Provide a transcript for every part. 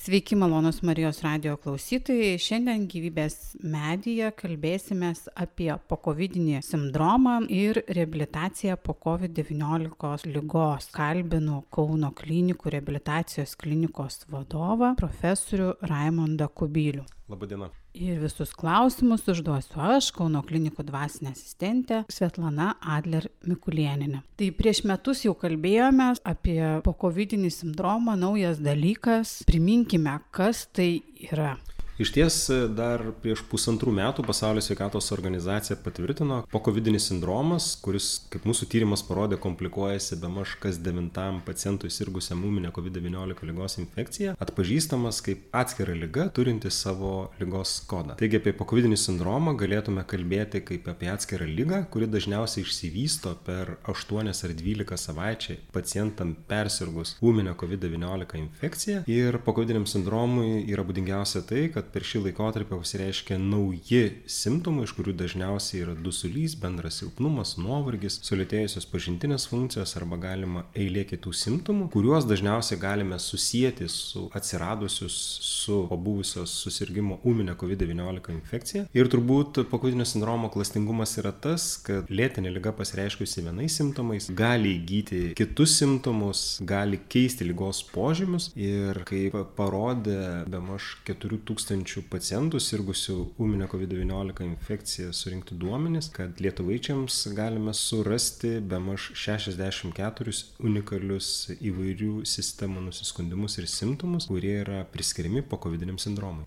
Sveiki, malonus Marijos radio klausytojai. Šiandien gyvybės medyje kalbėsime apie pokovidinį sindromą ir reabilitaciją po COVID-19 lygos. Kalbinu Kauno klinikų reabilitacijos klinikos vadovą profesorių Raimondą Kubilių. Labadiena. Ir visus klausimus užduosiu aš, Kauno klinikų dvasinė asistentė Svetlana Adler Mikulieninė. Tai prieš metus jau kalbėjome apie pokovidinį sindromą, naujas dalykas. Priminkime, kas tai yra. Iš ties dar prieš pusantrų metų Pasaulio sveikatos organizacija patvirtino pokovidinis sindromas, kuris, kaip mūsų tyrimas parodė, komplikuojasi be maž kas devintam pacientui sirgusiam ūminę COVID-19 lygos infekciją, atpažįstamas kaip atskira lyga turinti savo lygos kodą. Taigi apie pokovidinį sindromą galėtume kalbėti kaip apie atskirą lygą, kuri dažniausiai išsivysto per 8 ar 12 savaičių pacientam persirgus ūminę COVID-19 infekciją. Ir pokovidiniam sindromui yra būdingiausia tai, kad per šį laikotarpį pasireiškia nauji simptomai, iš kurių dažniausiai yra dusulys, bendras silpnumas, nuovargis, sulėtėjusios pažintinės funkcijos arba galima eilė kitų simptomų, kuriuos dažniausiai galime susijęti su atsiradusius su pabuvusios susirgymo ūminė COVID-19 infekcija. Ir turbūt pokovidinio sindromo klastingumas yra tas, kad lėtinė lyga pasireiškusi vienais simptomais gali įgyti kitus simptomus, gali keisti lygos požymius ir kaip parodė be maž 4000 tūkstančių pacientų sirgusių ūminę COVID-19 infekciją surinkti duomenys, kad lietuvaičiams galime surasti be maž 64 unikalius įvairių sistemų nusiskundimus ir simptomus, kurie yra priskiriami po COVID-19 sindromui.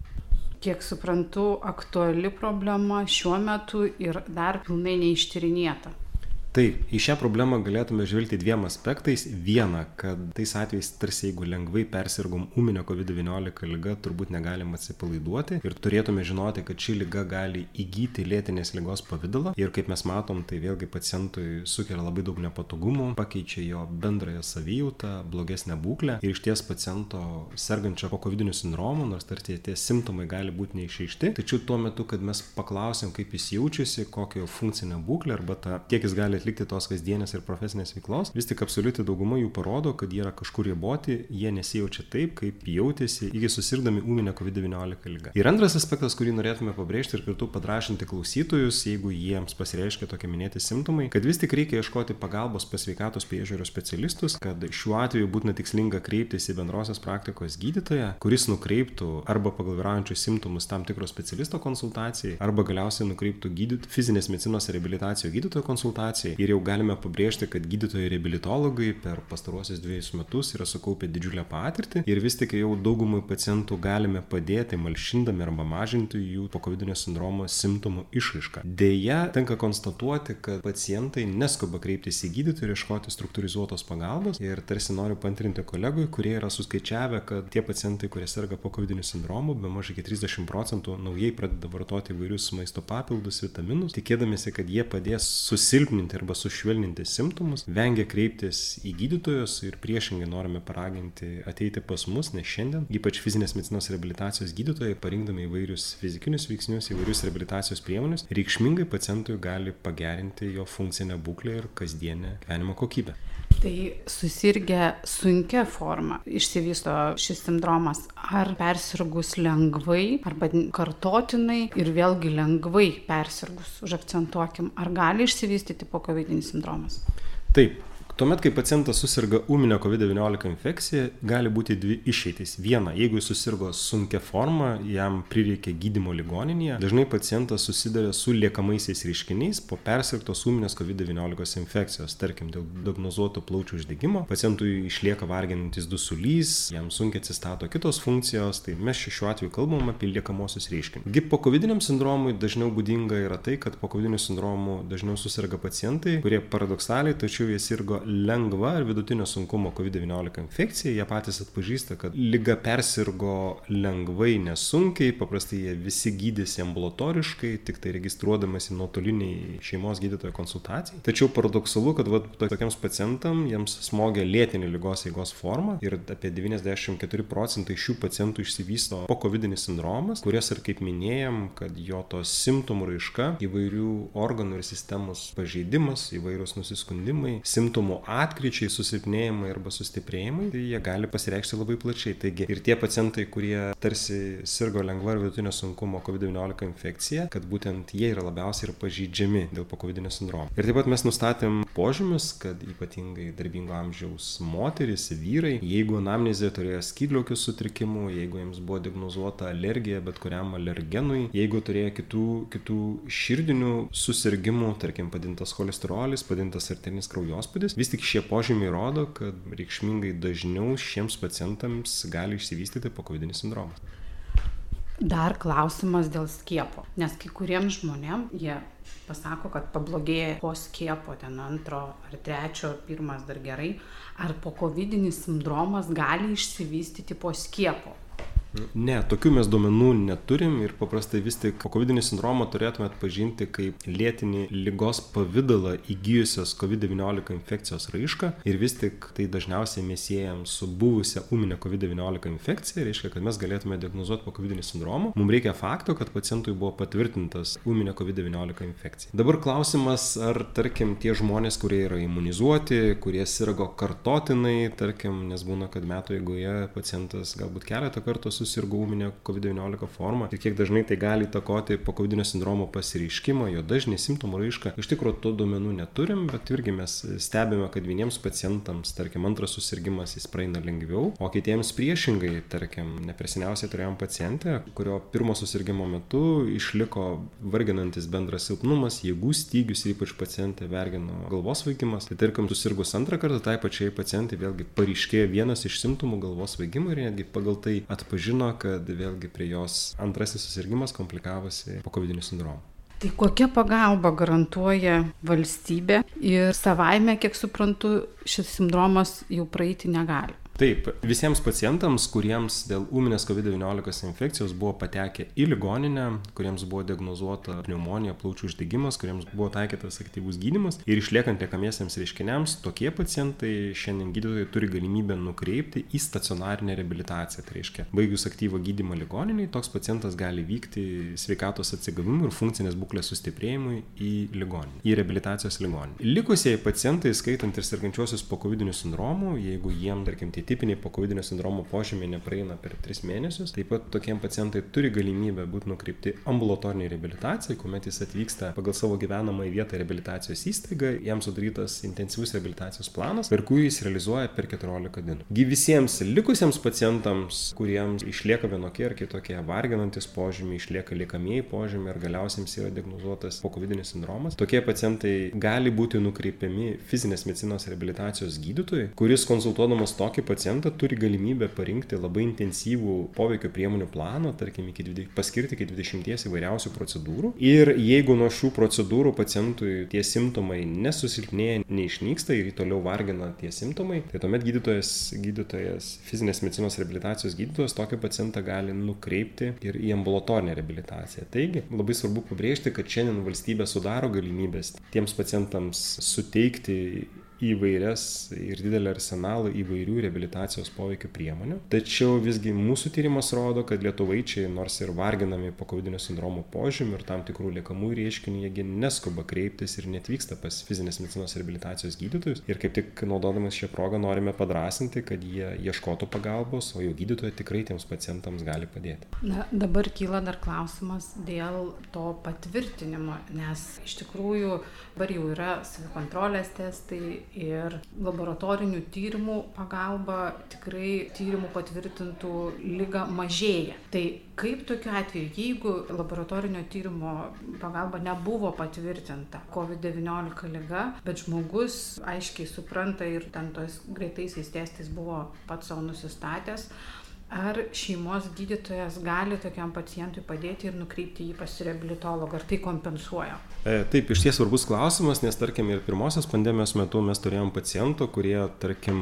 Kiek suprantu, aktuali problema šiuo metu ir dar pilnai neištyrinėta. Taip, į šią problemą galėtume žvelgti dviem aspektais. Viena, kad tais atvejais, tarsi jeigu lengvai persirgom ūminio COVID-19 lyga, turbūt negalim atsipalaiduoti ir turėtume žinoti, kad ši lyga gali įgyti lėtinės lygos pavydalą ir kaip mes matom, tai vėlgi pacientui sukelia labai daug nepatogumų, pakeičia jo bendrąją savijautą, blogesnę būklę. Ir iš ties paciento sergančio po COVID sindromu, nors tarsi tie simptomai gali būti neišaišti, tačiau tuo metu, kad mes paklausėm, kaip jis jaučiasi, kokią funkcinę būklę arba tą, kiek jis gali atlikti tos kasdienės ir profesinės veiklos, vis tik absoliuti dauguma jų parodo, kad jie yra kažkur riboti, jie nesijaučia taip, kaip jautėsi iki susirgdami ūminę COVID-19 lygą. Ir antras aspektas, kurį norėtume pabrėžti ir kartu padrašinti klausytojus, jeigu jiems pasireiškia tokie minėti simptomai, kad vis tik reikia ieškoti pagalbos pas sveikatos priežiūros specialistus, kad šiuo atveju būtina tikslinga kreiptis į bendrosios praktikos gydytoją, kuris nukreiptų arba pagal vyraujančius simptomus tam tikro specialisto konsultacijai, arba galiausiai nukreiptų gydyt, fizinės medicinos reabilitacijos gydytojo konsultacijai ir jau galime pabrėžti, kad gydytojai reabilitologai per pastaruosius dviejus metus yra sukaupę didžiulę patirtį ir vis tik jau daugumai pacientų galime padėti malšindami arba mažinti jų pokovidinio sindromo simptomų išraišką. Deja, tenka konstatuoti, kad pacientai neskuba kreiptis į gydytoją ir ieškoti struktūrizuotos pagalbos ir tarsi noriu pantrinti kolegui, kurie yra suskaičiavę, kad tie pacientai, kurie serga pokovidiniu sindromu, be maž iki 30 procentų naujai pradeda vartoti įvairius maisto papildus, vitaminus, tikėdamėsi, kad jie padės susilpninti arba sušvelninti simptomus, vengia kreiptis į gydytojus ir priešingai norime paraginti ateiti pas mus, nes šiandien ypač fizinės medicinos reabilitacijos gydytojai, parinkdami įvairius fizikinius veiksnius, įvairius reabilitacijos priemonės, reikšmingai pacientui gali pagerinti jo funkcinę būklę ir kasdienę gyvenimo kokybę. Tai susirgę sunkia forma išsivysto šis sindromas. Ar persirgus lengvai arba kartotinai ir vėlgi lengvai persirgus, užakcentuokim, ar gali išsivystyti po COVID sindromas? Taip, Tuomet, kai pacientas susirga ūminę COVID-19 infekciją, gali būti dvi išeitys. Viena, jeigu jis susirgo sunkia forma, jam prireikia gydimo ligoninėje, dažnai pacientas susiduria su liekamaisiais reiškiniais po persirgtos ūminės COVID-19 infekcijos, tarkim, dėl diagnozuoto plaučių uždegimo, pacientui išlieka varginantis dusulys, jam sunkiai atsistato kitos funkcijos, tai mes šiuo atveju kalbam apie liekamosius reiškinius. Gi po COVID sindromui dažniau būdinga yra tai, kad po COVID sindromu dažniau susirga pacientai, kurie paradoksaliai, tačiau jie sirgo lengva ar vidutinio sunkumo COVID-19 infekcija, jie patys atpažįsta, kad lyga persirgo lengvai, nesunkiai, paprastai jie visi gydėsi ambulatoriškai, tik tai registruodamasi nuotoliniai šeimos gydytojo konsultacijai. Tačiau paradoksalu, kad vat, tokiems pacientam jiems smogia lėtinė lygos eigos forma ir apie 94 procentai šių pacientų išsivysto po COVID sindromas, kurias ir kaip minėjom, kad jo tos simptomų raiška, įvairių organų ir sistemos pažeidimas, įvairūs nusiskundimai, simptomų simptomų atkryčiai, susilpnėjimai arba sustiprėjimai, tai jie gali pasireikšti labai plačiai. Taigi ir tie pacientai, kurie tarsi sirgo lengva ir vidutinio sunkumo COVID-19 infekcija, kad būtent jie yra labiausiai ir pažydžiami dėl pokovidinio sindromo. Ir taip pat mes nustatėm požymius, kad ypatingai darbingo amžiaus moteris, vyrai, jeigu anamnezė turėjo skydliaukių sutrikimų, jeigu jiems buvo diagnozuota alergija bet kuriam alergenui, jeigu turėjo kitų, kitų širdinių susirgymų, tarkim, padintas cholesterolis, padintas arterinis kraujospūdis, vis tik šie požymiai rodo, kad reikšmingai dažniau šiems pacientams gali išsivystyti pokovidinis sindromas. Dar klausimas dėl skiepo, nes kai kuriems žmonėms jie pasako, kad pablogėja po skiepo, ten antro ar trečio, pirmas dar gerai, ar po covidinis sindromas gali išsivystyti po skiepo. Ne, tokių mes duomenų neturim ir paprastai vis tik COVID-19 sindromą turėtume atpažinti kaip lėtinį lygos pavydalą įgyjusios COVID-19 infekcijos raišką ir vis tik tai dažniausiai mes siejam su buvusia ūminė COVID-19 infekcija, reiškia, kad mes galėtume diagnozuoti po COVID-19 sindromo. Mums reikia fakto, kad pacientui buvo patvirtintas ūminė COVID-19 infekcija. Dabar klausimas, ar tarkim tie žmonės, kurie yra imunizuoti, kurie sirgo kartotinai, tarkim, nes būna, kad metų eigoje pacientas galbūt keletą kartų su susirgo ūminė COVID-19 forma ir kiek dažnai tai gali įtakoti COVID sindromo pasireiškimą, jo dažnį simptomų raišką. Iš tikrųjų, to duomenų neturim, bet irgi mes stebime, kad vieniems pacientams, tarkim, antras susirgymas jis praeina lengviau, o kitiems priešingai, tarkim, nepresiniausiai turėjom pacientę, kurio pirmo susirgymo metu išliko varginantis bendras silpnumas, jėgų stygius ir ypač pacientė vergino galvos vaikimas. Tai tarkim, susirgus antrą kartą, tai pačiai pacientai vėlgi paryškėjo vienas iš simptomų galvos vaigimo ir netgi pagal tai atpažino žino, kad vėlgi prie jos antrasis susirgymas komplikavosi po COVID sindromu. Tai kokia pagalba garantuoja valstybė ir savaime, kiek suprantu, šis sindromas jau praeiti negali? Taip, visiems pacientams, kuriems dėl ūminės COVID-19 infekcijos buvo patekę į ligoninę, kuriems buvo diagnozuota pneumonija, plaučių uždegimas, kuriems buvo taikytas aktyvus gydimas ir išliekant liekamiesiems reiškiniams, tokie pacientai šiandien gydytojai turi galimybę nukreipti į stacionarinę reabilitaciją. Tai reiškia, baigus aktyvų gydimą ligoniniai, toks pacientas gali vykti sveikatos atsigavimui ir funkcinės būklės sustiprėjimui į ligoninę, į reabilitacijos ligoninę. Likusieji pacientai, skaitant ir sergančiosius po COVID sindromu, jeigu jiem, tarkim, tie tipiniai pokovidinio sindromo požymiai nepraeina per 3 mėnesius. Taip pat tokiem pacientai turi galimybę būti nukreipti ambulatoriniai reabilitacijai, kuomet jis atvyksta pagal savo gyvenamą vietą reabilitacijos įstaigą, jam sudarytas intensyvus reabilitacijos planas, per kurį jis realizuoja per 14 dienų. Gy visiems likusiems pacientams, kuriems išlieka vienokie ar kitokie varginantis požymiai, išlieka liekamieji požymiai ir galiausiai yra diagnozuotas pokovidinis sindromas, tokie pacientai gali būti nukreipiami fizinės medicinos reabilitacijos gydytojui, kuris konsultuodamas tokį pacientą turi galimybę parinkti labai intensyvų poveikio priemonių planą, tarkim, iki, paskirti iki 20 įvairiausių procedūrų. Ir jeigu nuo šių procedūrų pacientui tie simptomai nesusilpnėja, neišnyksta ir toliau vargina tie simptomai, tai tuomet gydytojas, gydytojas fizinės medicinos reabilitacijos gydytojas tokį pacientą gali nukreipti ir į ambulatorinę reabilitaciją. Taigi labai svarbu pabrėžti, kad šiandien valstybė sudaro galimybės tiems pacientams suteikti įvairias ir didelį arsenalą įvairių reabilitacijos poveikio priemonių. Tačiau visgi mūsų tyrimas rodo, kad lietuvaičiai, nors ir varginami po COVID sindromo požymių ir tam tikrų liekamų reiškinių, jie neskuba kreiptis ir netvyksta pas fizinės medicinos reabilitacijos gydytojus. Ir kaip tik naudodamas šią progą norime padrasinti, kad jie ieškotų pagalbos, o jau gydytojai tikrai tiems pacientams gali padėti. Na, dabar kyla dar klausimas dėl to patvirtinimo, nes iš tikrųjų dabar jau yra savikontrolės testai ir laboratorinių tyrimų pagalba tikrai tyrimų patvirtintų lygą mažėja. Tai kaip tokiu atveju, jeigu laboratorinio tyrimo pagalba nebuvo patvirtinta COVID-19 lyga, bet žmogus aiškiai supranta ir ten tos greitaisiais testais buvo pats savo nusistatęs, ar šeimos gydytojas gali tokiam pacientui padėti ir nukreipti jį pas reabilitologą, ar tai kompensuoja? E, taip, iš ties svarbus klausimas, nes tarkim ir pirmosios pandemijos metu mes turėjom pacientų, kurie, tarkim,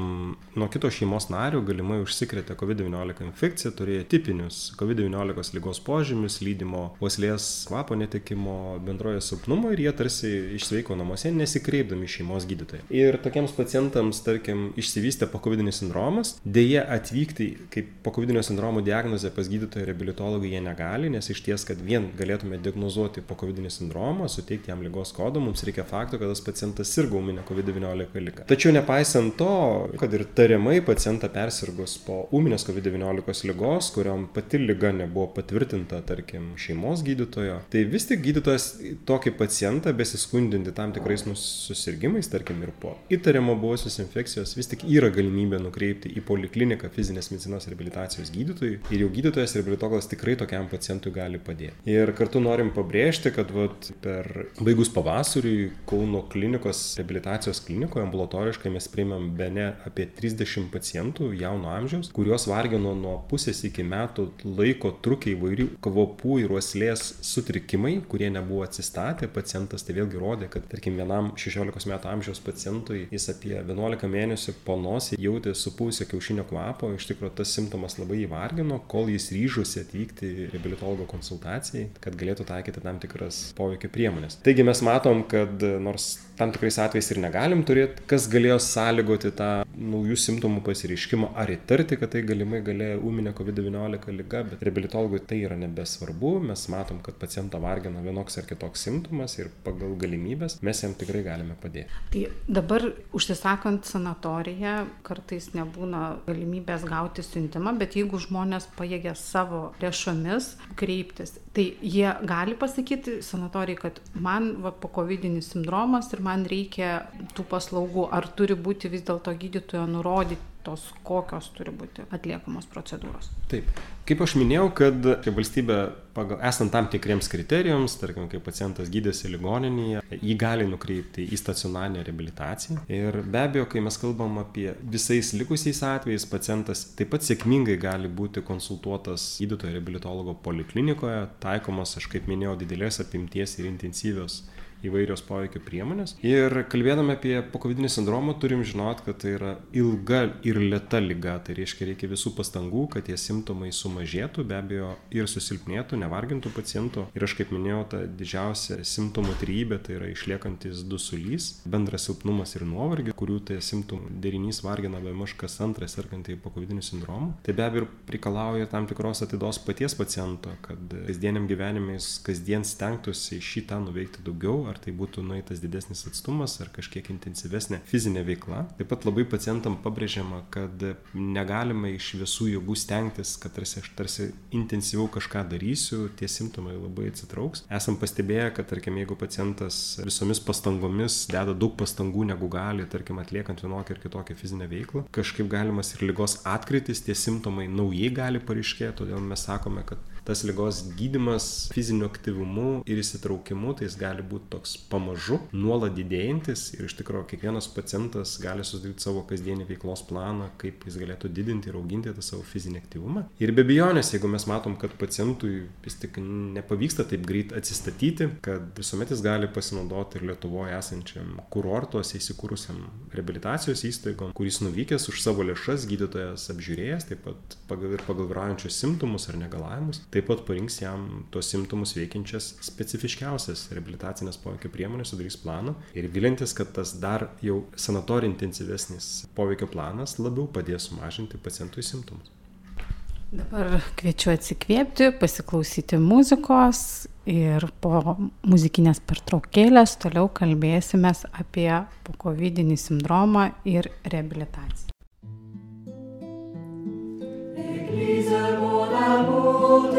nuo kito šeimos nario galimai užsikrėtė COVID-19 infekciją, turėjo tipinius COVID-19 lygos požymius, lydimo uoslės kvapo netekimo, bendrojo silpnumo ir jie tarsi išsveiko namuose, nesikreipdami šeimos gydytoją. Ir tokiems pacientams, tarkim, išsivystė po COVID sindromas, dėje atvykti kaip po pokovidinio sindromo diagnozę pas gydytoją reabilitologą jie negali, nes iš ties, kad vien galėtume diagnozuoti pokovidinį sindromą, suteikti jam lygos kodą, mums reikia fakto, kad tas pacientas sirgo ūminė COVID-19 lyga. Tačiau nepaisant to, kad ir tariamai pacientą persirgus po ūminės COVID-19 lygos, kuriam pati lyga nebuvo patvirtinta, tarkim, šeimos gydytojo, tai vis tik gydytojas tokį pacientą besiskundinti tam tikrais susirgymais, tarkim, ir po įtariamo buvusios infekcijos, vis tik yra galimybė nukreipti į polikliniką fizinės medicinos reabilitacijos gydytojui ir jau gydytojas reabilitologas tikrai tokiam pacientui gali padėti. Ir kartu norim pabrėžti, kad vat, per baigus pavasariui Kauno klinikos reabilitacijos klinikoje ambulatoriškai mes priimam be ne apie 30 pacientų jauno amžiaus, kuriuos vargino nuo pusės iki metų laiko trukiai įvairių kvapų ir uoslės sutrikimai, kurie nebuvo atsistatę. Pacientas tai vėlgi rodė, kad tarkim vienam 16 metų amžiaus pacientui jis apie 11 mėnesių po nosį jautė supūsę kiaušinio kvapo, iš tikrųjų tas simptomas labai įvargino, kol jis ryžosi atvykti reabilitologo konsultacijai, kad galėtų taikyti tam tikras poveikio priemonės. Taigi mes matom, kad nors tam tikrais atvejais ir negalim turėti, kas galėjo sąlygoti tą naujų simptomų pasireiškimą ar įtarti, kad tai galimai galėjo ūminė COVID-19 lyga, bet reabilitologui tai yra nebesvarbu, mes matom, kad pacientą vargina vienoks ar kitoks simptomas ir pagal galimybės mes jam tikrai galime padėti. Tai dabar užsisakant sanatoriją kartais nebūna galimybės gauti siuntimą, bet jeigu žmonės pajėgia savo lėšomis kreiptis, tai jie gali pasakyti sanatorijai, kad man va, po COVID-19 sindromas ir man man reikia tų paslaugų, ar turi būti vis dėlto gydytojo nurodyti tos kokios turi būti atliekamos procedūros. Taip. Kaip aš minėjau, kad valstybė, pagal, esant tam tikriems kriterijams, tarkim, kai pacientas gydėsi ligoninėje, jį gali nukreipti į stacionarinę reabilitaciją. Ir be abejo, kai mes kalbam apie visais likusiais atvejais, pacientas taip pat sėkmingai gali būti konsultuotas gydytojo reabilitologo poliklinikoje, taikomas, aš kaip minėjau, didelės apimties ir intensyvios įvairios poveikio priemonės. Ir kalbėdami apie pokovidinį sindromą turim žinot, kad tai yra ilga ir lėta lyga. Tai reiškia, reikia visų pastangų, kad tie simptomai sumažėtų, be abejo, ir susilpnėtų, nevargintų pacientų. Ir aš kaip minėjau, ta didžiausia simptomų trybė tai yra išliekantis dusulys, bendras silpnumas ir nuovargis, kurių tai simptomų derinys vargina be maž kas antras sergantį pokovidiniu sindromu. Tai be abejo reikalauja tam tikros atidos paties paciento, kad kasdieniam gyvenimais kasdien stengtųsi šitą nuveikti daugiau ar tai būtų nueitas didesnis atstumas, ar kažkiek intensyvesnė fizinė veikla. Taip pat labai pacientam pabrėžiama, kad negalima iš visų jėgų stengtis, kad tarsi aš tarsi intensyviau kažką darysiu, tie simptomai labai atsitrauks. Esam pastebėję, kad tarkim, jeigu pacientas visomis pastangomis deda daug pastangų negu gali, tarkim, atliekant vienokią ar kitokią fizinę veiklą, kažkaip galimas ir lygos atkritis, tie simptomai naujai gali pareiškėti, todėl mes sakome, kad tas ligos gydymas fiziniu aktyvumu ir įsitraukimu, tai jis gali būti toks pamažu, nuolat didėjantis ir iš tikrųjų kiekvienas pacientas gali susidaryti savo kasdienį veiklos planą, kaip jis galėtų didinti ir auginti tą savo fizinį aktyvumą. Ir be abejonės, jeigu mes matom, kad pacientui vis tik nepavyksta taip greit atsistatyti, kad visuomet jis gali pasinaudoti ir Lietuvoje esančiam kurortuose įsikūrusiam reabilitacijos įstaigom, kuris nuvykęs už savo lėšas gydytojas apžiūrėjęs, taip pat pagal ir pagal vyraujančius simptomus ar negalavimus, taip pat parinks jam tuos simptomus veikiančias specifiškiausias reabilitacinės poveikio priemonės, sudarys planą ir vilintis, kad tas dar jau sanatorijų intensyvesnis poveikio planas labiau padės sumažinti pacientui simptomus. Dabar kviečiu atsikvėpti, pasiklausyti muzikos ir po muzikinės pertraukėlės toliau kalbėsime apie pokovidinį sindromą ir reabilitaciją. Église, mon amour,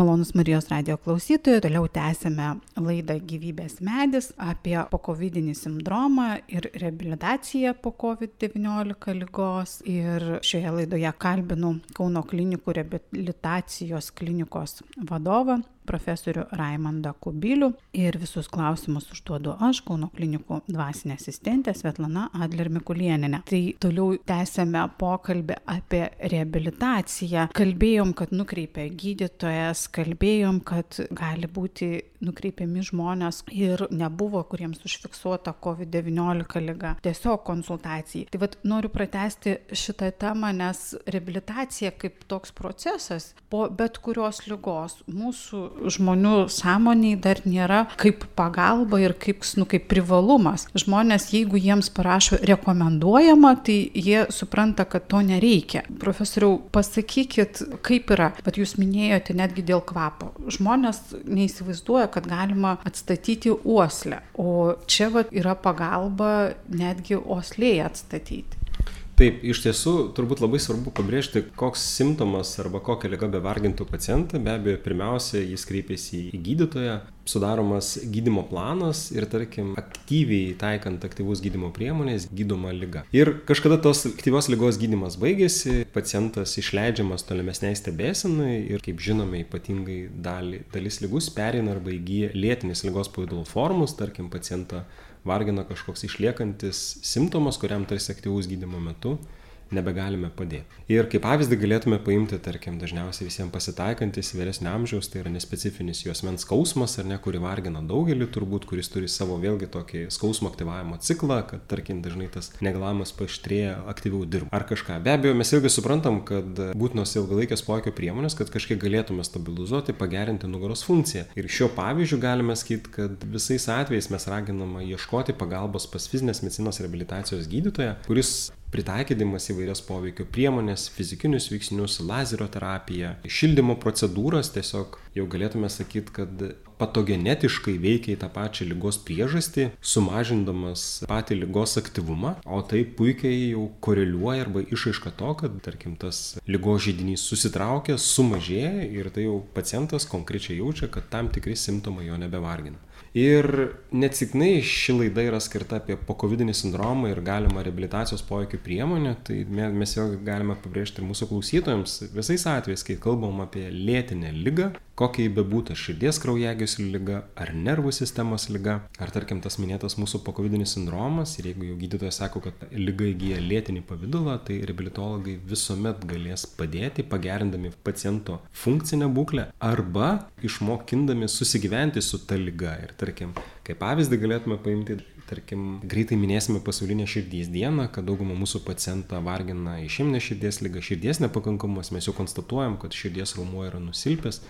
Malonus Marijos radio klausytojai, toliau tęsime laidą Gyvybės medis apie pokovidinį sindromą ir reabilitaciją po COVID-19 lygos. Ir šioje laidoje kalbinu Kauno klinikų reabilitacijos klinikos vadovą profesorių Raimondą Kubilių ir visus klausimus užduodu aš, Kauno klinikų dvasinė asistentė Svetlana Adler Mikulieninė. Tai toliau tęsėme pokalbį apie reabilitaciją. Kalbėjom, kad nukreipia gydytojas, kalbėjom, kad gali būti nukreipiami žmonės ir nebuvo, kuriems užfiksuota COVID-19 lyga, tiesiog konsultacijai. Tai vad noriu pratesti šitą temą, nes reabilitacija kaip toks procesas po bet kurios lygos mūsų žmonių sąmoniai dar nėra kaip pagalba ir kaip, nu, kaip privalumas. Žmonės, jeigu jiems parašo rekomenduojama, tai jie supranta, kad to nereikia. Profesoriau, pasakykit, kaip yra, bet jūs minėjote netgi dėl kvapo. Žmonės neįsivaizduoja, kad galima atstatyti uoslę, o čia vat, yra pagalba netgi uoslėje atstatyti. Taip, iš tiesų turbūt labai svarbu pabrėžti, koks simptomas arba kokia lyga bevargintų pacientą. Be abejo, pirmiausia, jis kreipiasi į gydytoją, sudaromas gydimo planas ir, tarkim, aktyviai taikant aktyvus gydimo priemonės gydoma lyga. Ir kažkada tos aktyvios lygos gydimas baigėsi, pacientas išleidžiamas tolimesniai stebėsinai ir, kaip žinome, ypatingai dalį, dalis lygus perina arba įgyja lėtinės lygos pavydalo formus, tarkim, pacientą vargina kažkoks išliekantis simptomas, kuriam tarsi aktyvus gydimo metu nebegalime padėti. Ir kaip pavyzdį galėtume paimti, tarkim, dažniausiai visiems pasitaikantis vyresnio amžiaus, tai yra nespecifinis jos mens skausmas, ar ne, kuri vargina daugelį turbūt, kuris turi savo vėlgi tokį skausmo aktyvavimo ciklą, kad, tarkim, dažnai tas negalavimas paštrėja, aktyviau dirba. Ar kažką. Be abejo, mes irgi suprantam, kad būtinos ilgalaikės poveikio priemonės, kad kažkiek galėtume stabilizuoti, pagerinti nugaros funkciją. Ir šiuo pavyzdžiu galime sakyti, kad visais atvejais mes raginama ieškoti pagalbos pas fizinės medicinos reabilitacijos gydytoją, kuris pritaikydamas įvairias poveikio priemones, fizikinius veiksnius, lazerio terapiją, šildymo procedūras, tiesiog jau galėtume sakyti, kad patogenetiškai veikia į tą pačią lygos priežastį, sumažindamas patį lygos aktyvumą, o tai puikiai jau koreliuoja arba išaiška to, kad, tarkim, tas lygos žydinys susitraukia, sumažėja ir tai jau pacientas konkrečiai jaučia, kad tam tikri simptomai jo nebevargina. Ir neatsiknai ši laida yra skirta apie pokovidinį sindromą ir galimą reabilitacijos poveikį priemonę, tai mes jau galime pabrėžti ir mūsų klausytojams visais atvejais, kai kalbam apie lėtinę lygą, kokia jį bebūtų širdies kraujagyslių lyga ar nervų sistemos lyga, ar tarkim tas minėtas mūsų pokovidinis sindromas, ir jeigu jau gydytojas sako, kad lyga įgyja lėtinį pavydalą, tai reabilitologai visuomet galės padėti, pagerindami paciento funkcinę būklę arba išmokindami susigyventi su ta lyga. Ir tarkim, kaip pavyzdį galėtume paimti tarkim, greitai minėsime pasaulinę širdies dieną, kad daugumą mūsų pacientą vargina išimnė širdies lyga, širdies nepakankamumas, mes jau konstatuojam, kad širdies raumuo yra nusilpęs,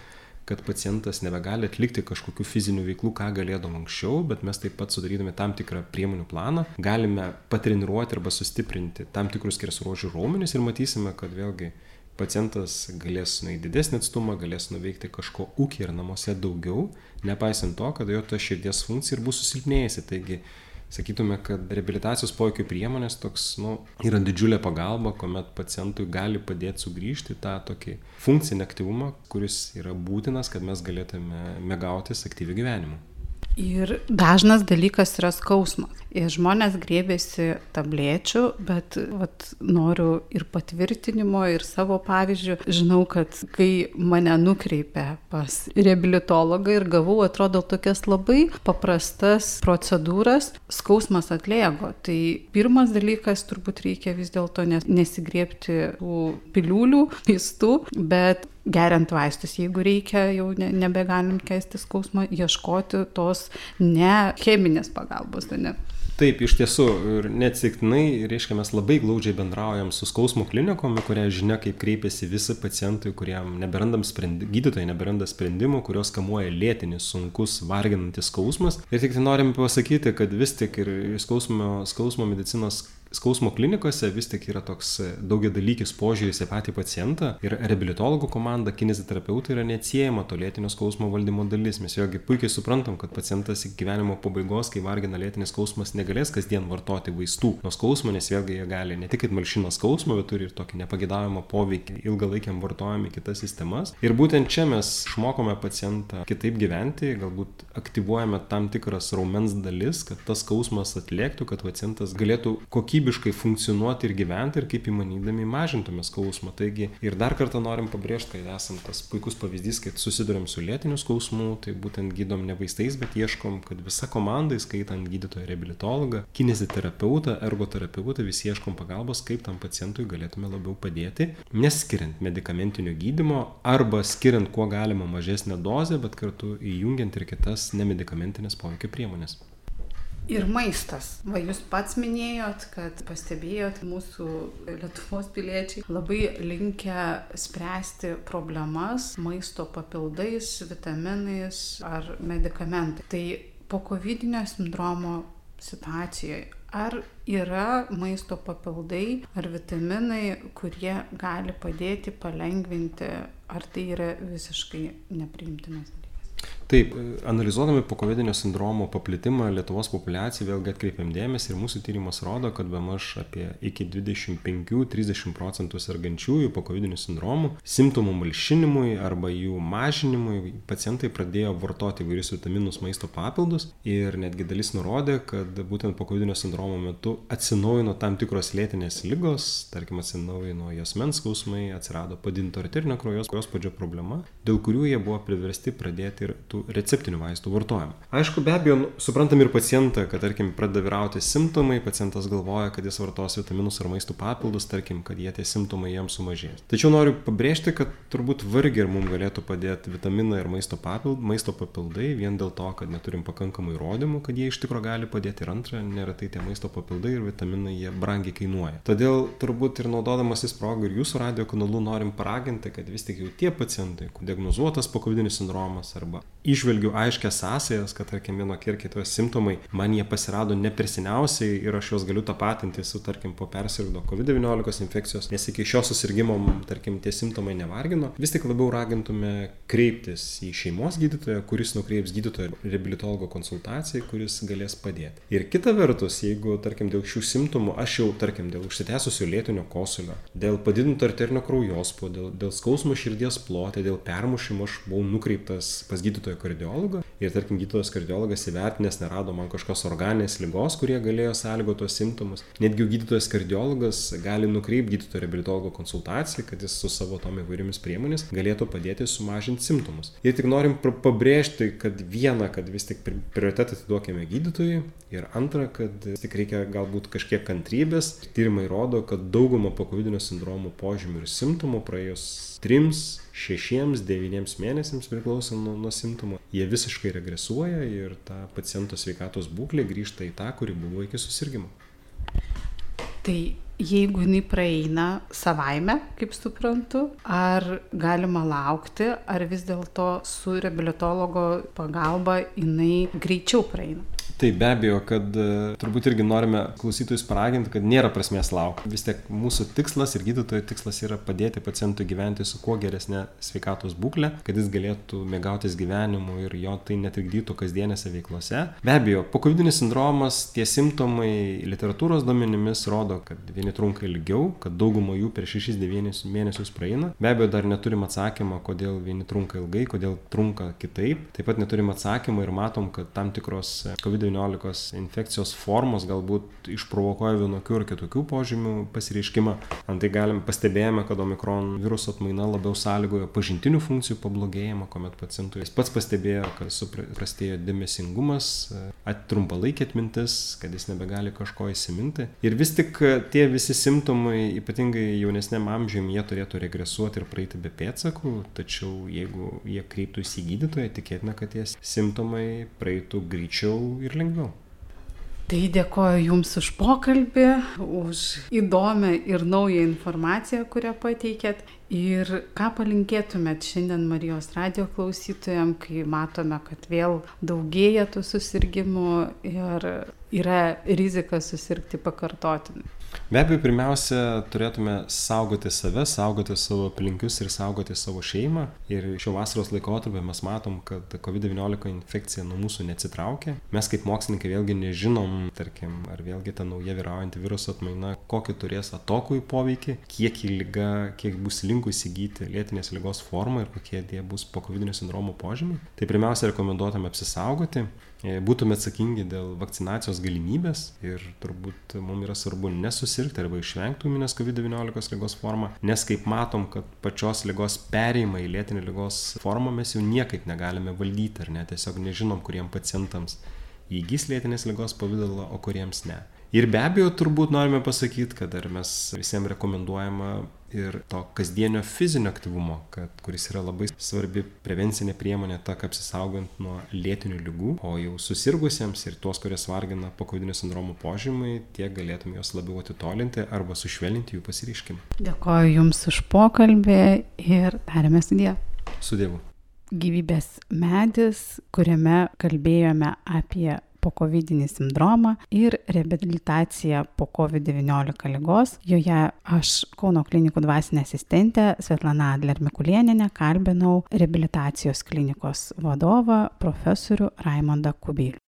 kad pacientas nebegali atlikti kažkokių fizinių veiklų, ką galėdom anksčiau, bet mes taip pat sudarydami tam tikrą priemonių planą galime patreniruoti arba sustiprinti tam tikrus skersruožių raumenis ir matysime, kad vėlgi pacientas galės nueiti didesnį atstumą, galės nuveikti kažko ūkį ir namuose daugiau, nepaisant to, kad jo ta širdies funkcija ir bus susilpnėjusi. Taigi sakytume, kad reabilitacijos poveikio priemonės toks, nu, yra didžiulė pagalba, kuomet pacientui gali padėti sugrįžti tą tokį funkcinį aktyvumą, kuris yra būtinas, kad mes galėtume mėgautis aktyvių gyvenimų. Ir dažnas dalykas yra skausmas. Ir žmonės grėbėsi tablečių, bet vat, noriu ir patvirtinimo, ir savo pavyzdžių. Žinau, kad kai mane nukreipė pas reabilitologą ir gavau, atrodo, tokias labai paprastas procedūras, skausmas atlėgo. Tai pirmas dalykas turbūt reikia vis dėlto nesigriepti tų piliulių, vaistų, bet geriant vaistus, jeigu reikia, jau ne, nebegalim kesti skausmą, ieškoti tos ne cheminės pagalbos. Ne? Taip, iš tiesų, ir neatsiktinai, reiškia, mes labai glaudžiai bendraujam su skausmo klinikom, kuria žinia, kaip kreipiasi visi pacientai, kuriem neberandam sprendimų, gydytojai neberanda sprendimų, kurios kamuoja lėtinis, sunkus, varginantis skausmas. Ir tik tai norim pasakyti, kad vis tik ir skausmo, skausmo medicinos skausmo klinikose vis tik yra toks daugiadalykis požiūris į patį pacientą ir reabilitologų komanda, kineziterapeutai yra neatsiejama to lėtinio skausmo valdymo dalis. Mes vėlgi puikiai suprantam, kad pacientas iki gyvenimo pabaigos, kai vargina lėtinis skausmas, negalės kasdien vartoti vaistų nuo skausmo, nes vėlgi jie gali ne tik malšina skausmą, bet turi ir tokį nepagidavimą poveikį ilgalaikiam vartojami kitas sistemas. Ir būtent čia mes išmokome pacientą kitaip gyventi, galbūt aktyvuojame tam tikras raumens dalis, kad tas skausmas atlėktų, kad pacientas galėtų kokybę kokybiškai funkcionuoti ir gyventi ir kaip įmanydami mažintume skausmą. Taigi ir dar kartą norim pabrėžti, kad esam tas puikus pavyzdys, kad susidurėm su lėtiniu skausmu, tai būtent gydom ne vaistais, bet ieškom, kad visa komanda, skaitant gydytoją reabilitologą, kineziterapeutą, ergoterapeutą, visi ieškom pagalbos, kaip tam pacientui galėtume labiau padėti, neskiriant medicamentinio gydimo arba skiriant kuo galima mažesnę dozę, bet kartu įjungiant ir kitas nemedicamentinės poveikio priemonės. Ir maistas. Va, jūs pats minėjot, kad pastebėjot, mūsų Lietuvos piliečiai labai linkę spręsti problemas maisto papildais, vitaminais ar medikamentai. Tai po COVID sindromo situacijoje ar yra maisto papildai ar vitaminai, kurie gali padėti palengvinti, ar tai yra visiškai nepriimtinas? Taip, analizuodami pokovidinio sindromo paplitimą Lietuvos populiacijai vėlgi atkreipiam dėmesį ir mūsų tyrimas rodo, kad be maž apie iki 25-30 procentų sergančiųjų pokovidiniu sindromu simptomų malšinimui arba jų mažinimui pacientai pradėjo vartoti įvairius vitaminus, maisto papildus ir netgi dalis nurodė, kad būtent pokovidinio sindromo metu atsinaujino tam tikros lėtinės lygos, tarkim atsinaujino jos mens skausmai, atsirado padinto arterinio kraujospūdžio problema, dėl kurių jie buvo priversti pradėti ir tų tų receptinių vaistų vartojimą. Aišku, be abejo, nu, suprantam ir pacientą, kad, tarkim, pradeda vyrauti simptomai, pacientas galvoja, kad jis vartos vitaminus ar maistų papildus, tarkim, kad jie tie simptomai jiems sumažės. Tačiau noriu pabrėžti, kad turbūt vargiai ir mums galėtų padėti vitaminai ir maisto, papild, maisto papildai vien dėl to, kad neturim pakankamai įrodymų, kad jie iš tikrųjų gali padėti. Ir antra, neretai tie maisto papildai ir vitaminai jie brangiai kainuoja. Todėl turbūt ir naudodamasis progą ir jūsų radio kanalu norim paraginti, kad vis tik jau tie pacientai, diagnozuotas pokovidinis sindromas arba išvelgiu aiškias sąsajas, kad, tarkim, vienokie ir kitokie simptomai man jie pasirado ne per seniausiai ir aš juos galiu tapatinti su, tarkim, po persirgdo COVID-19 infekcijos, nes iki šio susirgymo, tarkim, tie simptomai nevargino, vis tik labiau ragintume kreiptis į šeimos gydytoją, kuris nukreips gydytojo reabilitologo konsultacijai, kuris galės padėti. Ir kita vertus, jeigu, tarkim, dėl šių simptomų aš jau, tarkim, dėl užsitęsusio lėtinio kosulio, dėl padidinto arterinio kraujospūdžio, dėl, dėl skausmo širdies plote, dėl permušimo aš buvau nukreiptas pas gydytoją kardiologą ir tarkim gydytojas kardiologas įvertinęs nerado man kažkokios organinės ligos, kurie galėjo sąlygoti tuos simptomus. Netgi gydytojas kardiologas gali nukreipti gydytojo reabilitologo konsultaciją, kad jis su savo tom įvairiomis priemonės galėtų padėti sumažinti simptomus. Ir tik norim pabrėžti, kad viena, kad vis tik prioritetą atiduokime gydytojui ir antra, kad tik reikia galbūt kažkiek kantrybės. Tyrimai rodo, kad dauguma pokovidinio sindromo požymių ir simptomų praėjus trims šešiems devyniems mėnesiams priklauso nuo, nuo simptomų, jie visiškai regresuoja ir ta paciento sveikatos būklė grįžta į tą, kuri buvo iki susirgymo. Tai jeigu jinai praeina savaime, kaip suprantu, ar galima laukti, ar vis dėlto su reabilitologo pagalba jinai greičiau praeina? Taip be abejo kad e, turbūt irgi norime klausytojus paraginti kad nėra prasmės laukti vis tiek mūsų tikslas ir gydytojo tikslas yra padėti pacientui gyventi su kuo geresne sveikatos būkle kad jis galėtų mėgautis gyvenimu ir jo tai netrikdytų kasdienėse veiklose. Be abejo pokovidinis sindromas tie simptomai literatūros duomenimis rodo kad vieni trunka ilgiau kad dauguma jų per šešis devynis mėnesius praeina. Be abejo dar neturim atsakymo kodėl vieni trunka ilgai kodėl trunka kitaip. Taip pat neturim atsakymo ir matom kad tam tikros covid devyniolikos infekcijos formos galbūt išprovokuoja vienokių ar kitokių požymių pasireiškimą. Antai galim pastebėjome kad omikron viruso atmaina labiau sąlygoja pažintinių funkcijų pablogėjimą kuomet pacientui jis pats pastebėjo kad suprastėjo dėmesingumas trumpalaikė atmintis kad jis nebegali kažko įsiminti. Ir vis tik tie visi simptomai ypatingai jaunesniam amžium jie turėtų regresuoti ir praeiti be pėdsakų. Tačiau jeigu jie kreiptųsi į gydytoją tikėtina kad tie simptomai praeitų greičiau ir lengviau. Tai dėkoju Jums už pokalbį, už įdomią ir naują informaciją, kurią pateikėt. Ir ką palinkėtumėt šiandien Marijos radio klausytojams, kai matome, kad vėl daugėja tų susirgymų ir yra rizika susirgti pakartotinai? Be abejo, pirmiausia, turėtume saugoti save, saugoti savo aplinkius ir saugoti savo šeimą. Ir šio vasaros laikotarpio mes matom, kad COVID-19 infekcija nuo mūsų neatsitraukia. Mes kaip mokslininkai vėlgi nežinom, tarkim, ar vėlgi ta nauja vyraujanti viruso atmaina, kokį turės atokui poveikį, kiek į lygą, kiek bus linkusi įgyti lėtinės lygos formą ir kokie tie bus po COVID sindromo požymiai. Tai pirmiausia, rekomenduotume apsisaugoti, būtume atsakingi dėl vakcinacijos galimybės ir turbūt mums yra svarbu nesusirgti arba išvengti ūminės COVID-19 lygos formą, nes kaip matom, kad pačios lygos perėjimą į lėtinį lygos formą mes jau niekaip negalime valdyti ar ne, tiesiog nežinom, kuriem pacientams įgys lėtinės lygos pavydalą, o kuriems ne. Ir be abejo, turbūt norime pasakyti, kad ar mes visiems rekomenduojama ir to kasdienio fizinio aktyvumo, kad, kuris yra labai svarbi prevencinė priemonė, ta, kaip apsisaugant nuo lėtinių lygų, o jau susirgusiems ir tuos, kurie vargina po kovidinio sindromo požymai, tiek galėtum juos labiau atitolinti arba sušvelninti jų pasireiškimą. Dėkoju Jums už pokalbį ir su Dievu. Su Dievu. Gyvybės medis, kuriame kalbėjome apie pokovidinį sindromą ir reabilitaciją po COVID-19 lygos. Joje aš Kauno klinikų dvasinė asistentė Svetlana Adler Mikulieninė kalbinau reabilitacijos klinikos vadovą profesorių Raimondą Kubilių.